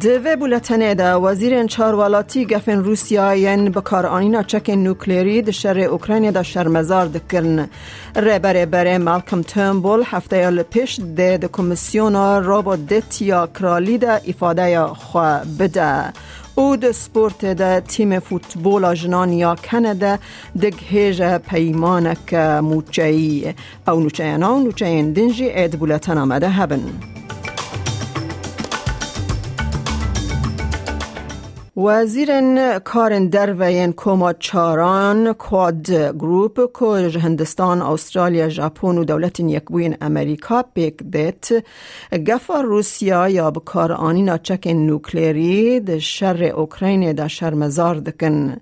دوه بولتنه دا وزیر چاروالاتی گفن روسیا ین بکار آنینا چک نوکلیری ده شر اوکراین دا شرمزار دکرن. ره بره مالکم ترمبول هفته یال پیش ده ده کمیسیون رابو دتیا کرالی ده افاده خواه بده. او د سپورت د تیم فوتبول جنانیا کنده دگ هیج پیمانک موچهی او نوچهینا و نوچهین دنجی اید بولتن آمده هبن. وزیر کار دروین کوما چاران کواد گروپ که هندستان، استرالیا، ژاپن و دولت یکبوین امریکا پیک دیت گفا روسیا یا بکار آنی ناچک نوکلیری ده شر اوکراین ده شرمزار دکن.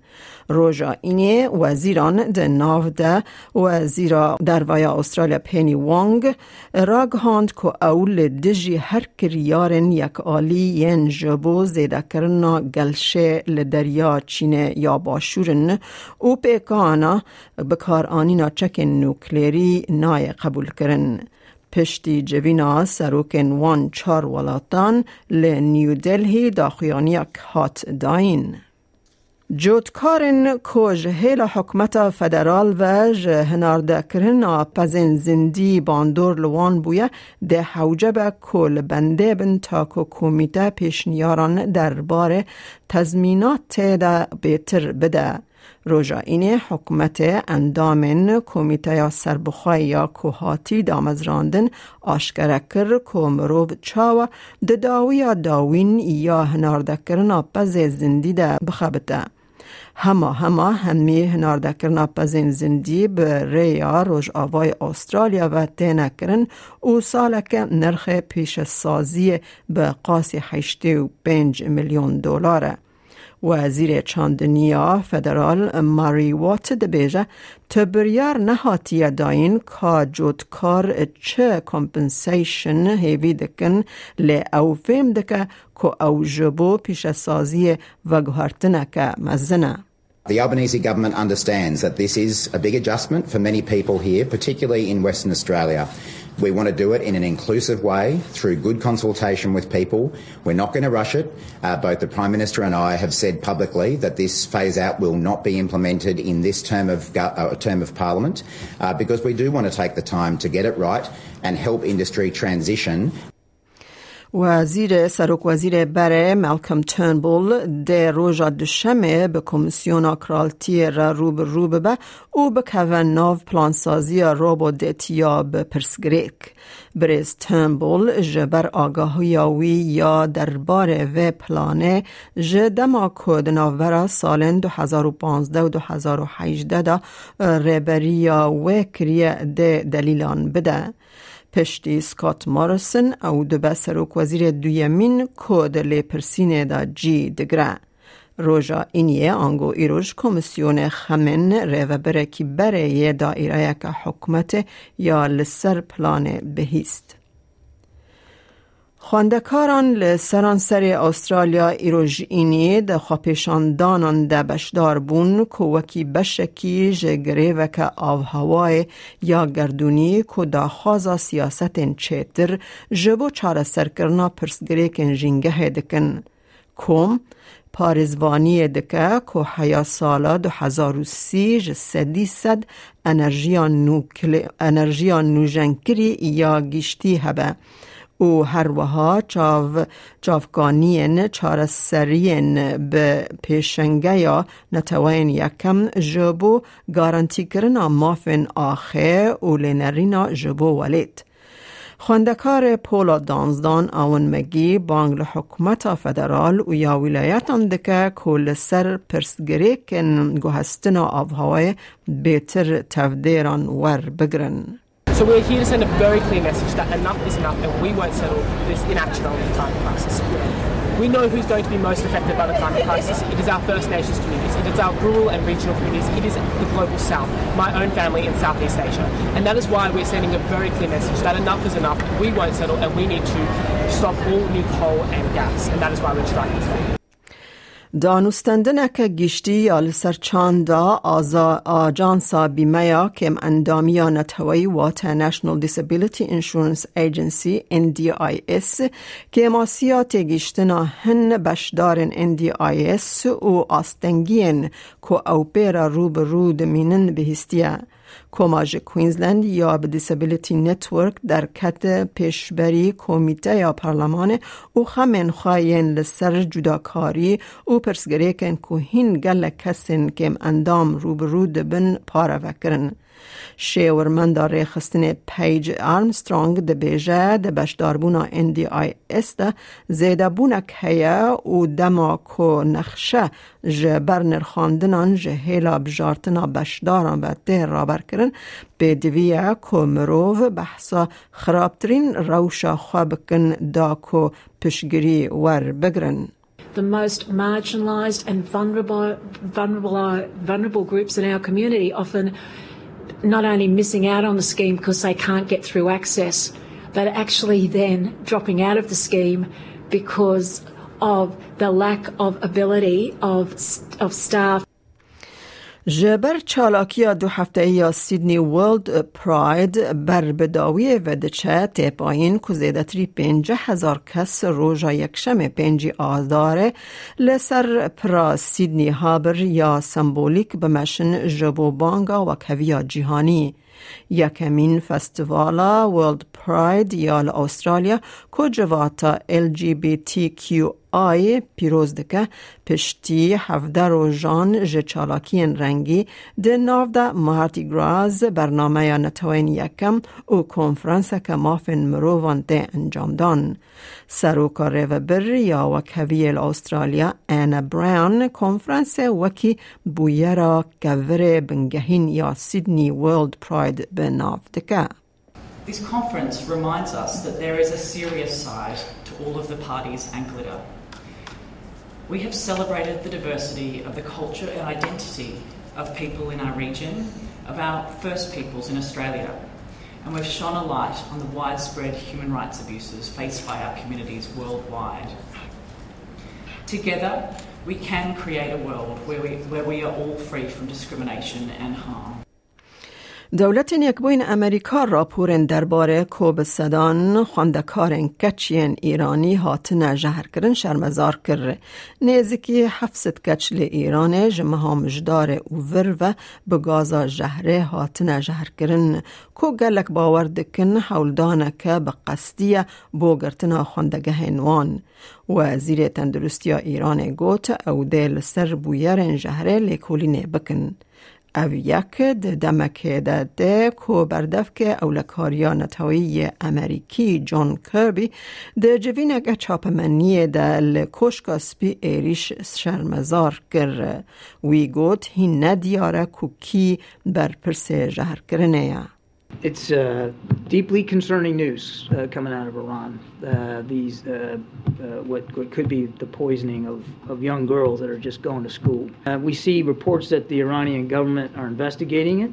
روژا اینی وزیران ده ناو ده وزیرا درویا استرالیا پینی وانگ. راگ هاند که اول دجی هر کریارن یک آلی ین جبو زیده کرنا گلشه لدریا چینه یا باشورن او پیکانا بکار آنینا چک نوکلیری نای قبول کرن پشتی جوینا سروکن وان چار ولاتان ل نیو دلهی داخیانیک هات داین. جوتکارن کج هیل حکمت فدرال و هنارده کرن پزین زندی باندور لوان بویه ده حوجب کل بنده بن تا که کمیته پیشنیاران درباره تزمینات ده بیتر بده. روژا اینه حکومت اندامن کمیته سربخواه یا کوهاتی دامزراندن آشکره کر که مروب چاوه ده داوی داوین یا هنارده کرن پز زندی ده بخبته. هما هما همی هنارده کرنا پزین زندی به ریا روش آوای استرالیا و تینه کرن او سالک نرخ پیش سازی به قاسی هشتی و پنج میلیون دلاره. وزیر چاندنیا فدرال ماری وات دبیجه تبریار نهاتی داین که جودکار چه کمپنسیشن هیوی دکن لی او فیم دکه که او جبو پیش سازی و گوهرتنه که مزنه. The Albanese government understands that this is a big adjustment for many people here, particularly in Western Australia. We want to do it in an inclusive way through good consultation with people. We're not going to rush it. Uh, both the Prime Minister and I have said publicly that this phase out will not be implemented in this term of, uh, term of Parliament uh, because we do want to take the time to get it right and help industry transition وزیر سرک وزیر بره ملکم ترنبول ده روژا دشمه به کمیسیون کرالتی را روب روب به او به که ناو پلانسازی روبو دتیا به پرسگریک. بریز ترنبول جبر آگاهی یاوی یا دربار و پلانه جدما کود ناوبرا سالن 2015 و 2018 دا ریبریا و کریه ده دلیلان بده. پشتی سکات مارسن او دو سروک وزیر دویمین کود لی پرسینه دا جی دگره. روژا اینیه آنگو ایروش کمیسیون خمن بره کی بره یه دائره که حکمت یا لسر پلان بهیست. خواندکاران لسرانسر استرالیا ایروژ اینی ده خواپیشان دانان ده بشدار بون که وکی بشکی جگره و که آو هوای یا گردونی که دا خوازا سیاست چیتر جبو چاره سرکرنا پرسگره کن جنگه دکن. کم پارزوانی دکه که حیا سالا دو هزار و سی جسدی صد انرژیان نوجنکری یا گشتی هبه. او هر وها چاو چافگانین چار سرین به پیشنگه یا نتوین یکم جبو گارانتی کرنا مافن آخه او لینرینا جبو ولید. خواندکار پولا دانزدان آون مگی بانگ حکومت فدرال و یا ولایتان دکه کل سر پرسگری کن گوهستنا آوهای بیتر تفدیران ور بگرن. So we're here to send a very clear message that enough is enough and we won't settle this inaction on the climate crisis. We know who's going to be most affected by the climate crisis. It is our First Nations communities, it is our rural and regional communities, it is the global south, my own family in Southeast Asia. And that is why we're sending a very clear message that enough is enough, we won't settle, and we need to stop all new coal and gas. And that is why we're striking today. دانوستندنک گشتی یا لسر چاندا آزا آجانسا بیمیا کم اندامیا نتوی واتا نشنل دیسابیلیتی انشورنس ایجنسی NDIS که ماسیات گشتنا هن بشدارن NDIS و آستنگین که او پیرا رو به رو دمینن بهستیه. کماج کوینزلند یا به دیسابیلیتی نتورک در کت پیشبری کمیته یا پارلمان او خمین خواهین لسر جداکاری او پرسگری کن که هین گل کسین کم اندام روبرو دبن پارا وکرن. شیورمند ریخستن پیج آرمسترانگ ده بیجه ده بشداربونا اندی آی اس ده زیده بونک هیا و دما کو نخشه جه برنر خاندنان جه هیلا بجارتنا بشداران و ده رابر کرن به دویه کو مروو بحثا خرابترین روشا خواب کن دا کو پشگری ور بگرن. the most marginalised and vulnerable, vulnerable, vulnerable groups in our community often not only missing out on the scheme because they can't get through access, but actually then dropping out of the scheme because of the lack of ability of, of staff جبر چالاکی دو هفته یا سیدنی ورلد پراید بر بداوی و دچه تیپاین که زیده تری پینجه هزار کس روژا یکشم پینجی آزاره لسر پرا سیدنی هابر یا سمبولیک بمشن جبو بانگا و کویا جیهانی. یکمین فستیوالا ورلد پراید یا استرالیا که جواتا LGBTQ آی پیروز دکه پشتی هفده روژان ج چالاکین رنگی ده ناو ده مارتی گراز برنامه یا نتوین یکم او کنفرانس که مافن مرووان ده انجام دان. سروکا ریو بر یا وکوی استرالیا انا براون کنفرانس وکی بویرا کور بنگهین یا سیدنی ورلد پراید This conference reminds us that there is a serious side to all of the parties and glitter. We have celebrated the diversity of the culture and identity of people in our region, of our First Peoples in Australia, and we've shone a light on the widespread human rights abuses faced by our communities worldwide. Together, we can create a world where we, where we are all free from discrimination and harm. دولت یکبوین امریکا راپور درباره کوب صدان خواندکار کچین ایرانی هاتن جهر کرن شرمزار کر نیزکی حفظت کچ لی ایران جمعه مجدار او ور و بگازا جهره هاتن جهر کرن کو گلک باور دکن حولدانه که بقصدیه بوگرتنا خواندگه نوان. وزیر تندرستی ایران گوت او دل سر بویر جهره لیکولینه بکن. او یک دمک ده کو بردف که اولکاریا نتایی امریکی جون کربی ده جوینک چاپمنی ده لکوشکا سپی ایریش شرمزار کر وی گوت هی ندیاره کوکی بر پرس جهر کرنه It's uh, deeply concerning news uh, coming out of Iran. Uh, these, uh, uh, what, what, could be the poisoning of, of young girls that are just going to school. Uh, we see reports that the Iranian government are investigating it.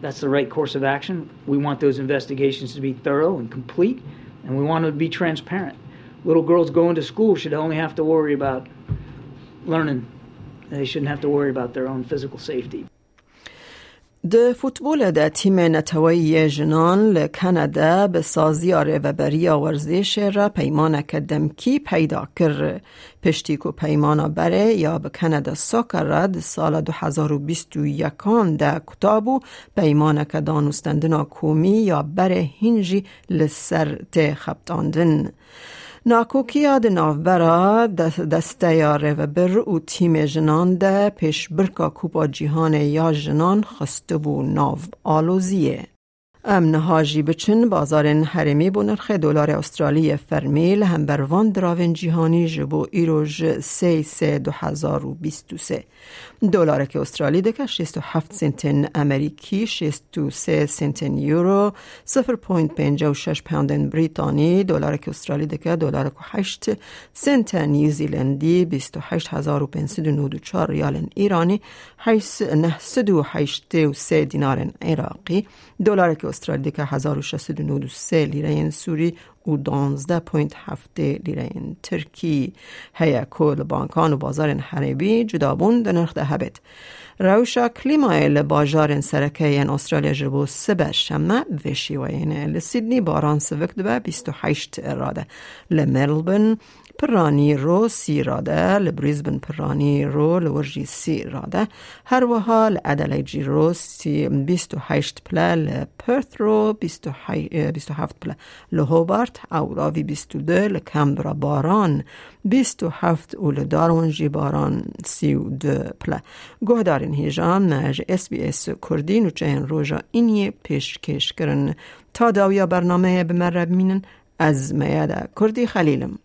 That's the right course of action. We want those investigations to be thorough and complete, and we want them to be transparent. Little girls going to school should only have to worry about learning. They shouldn't have to worry about their own physical safety. د فوتبول د تیم نتوی جنان لکانادا به سازی و بریا ورزش را پیمان دمکی پیدا کر. پشتی کو پیمانا بره یا به کانادا ساکر را سال 2021 ده کتابو پیمان که دانستندنا کومی یا بره هنجی لسر ته خبتاندن. ناکوکیا د ناوبرا دسته یا بر او تیم جنان ده پیش برکا کوپا جیهان یا جنان خسته بو ناو آلوزیه. امن هاجی بچن بازار حرمی بو نرخ دلار استرالی فرمیل هم بر وان دراون جیهانی جبو ایروژ سی سی دو هزار و بیست و سه. دلار که استرالی دکه 67 سنتن امریکی 63 سنتن یورو 0.56 پوند بریتانی. دلار که استرالی دکه دلار که 8 سنتن نیوزیلندی 28594 ریال ایرانی 983 دینار عراقی. دلار که استرالی که 1693 لیره سوری و 12.7 لیره ترکی. هیا کل بانکان و بازار حربی جدابون در نرخ هبت روشا کلیمای باجار سرکه این استرالیا جربو سبه شمه وشی و این لسیدنی باران سوک دبه 28 اراده. لملبن پرانی رو سی راده لبریزبن پرانی رو لورجی سی راده. هر وها لعدلیجی رو سی بیست و هشت پله لپرث رو بیست و هفت پله لهوبارت او راوی بیست و ده لکمبرا باران بیست و هفت و لدارونجی باران سی و ده پله. گوه دارین هیجان نج اس بی اس کردین و چهن روژا اینی پیشکش کرن تا داویا برنامه بمرب مینن از میاده کردی خلیلم.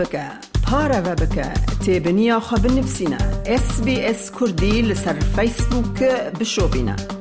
بکە. پارەوە بکە. تێبنییا خە بنفسینە. SسBS کوردی لەسەر فیسبووکە بشۆبینە.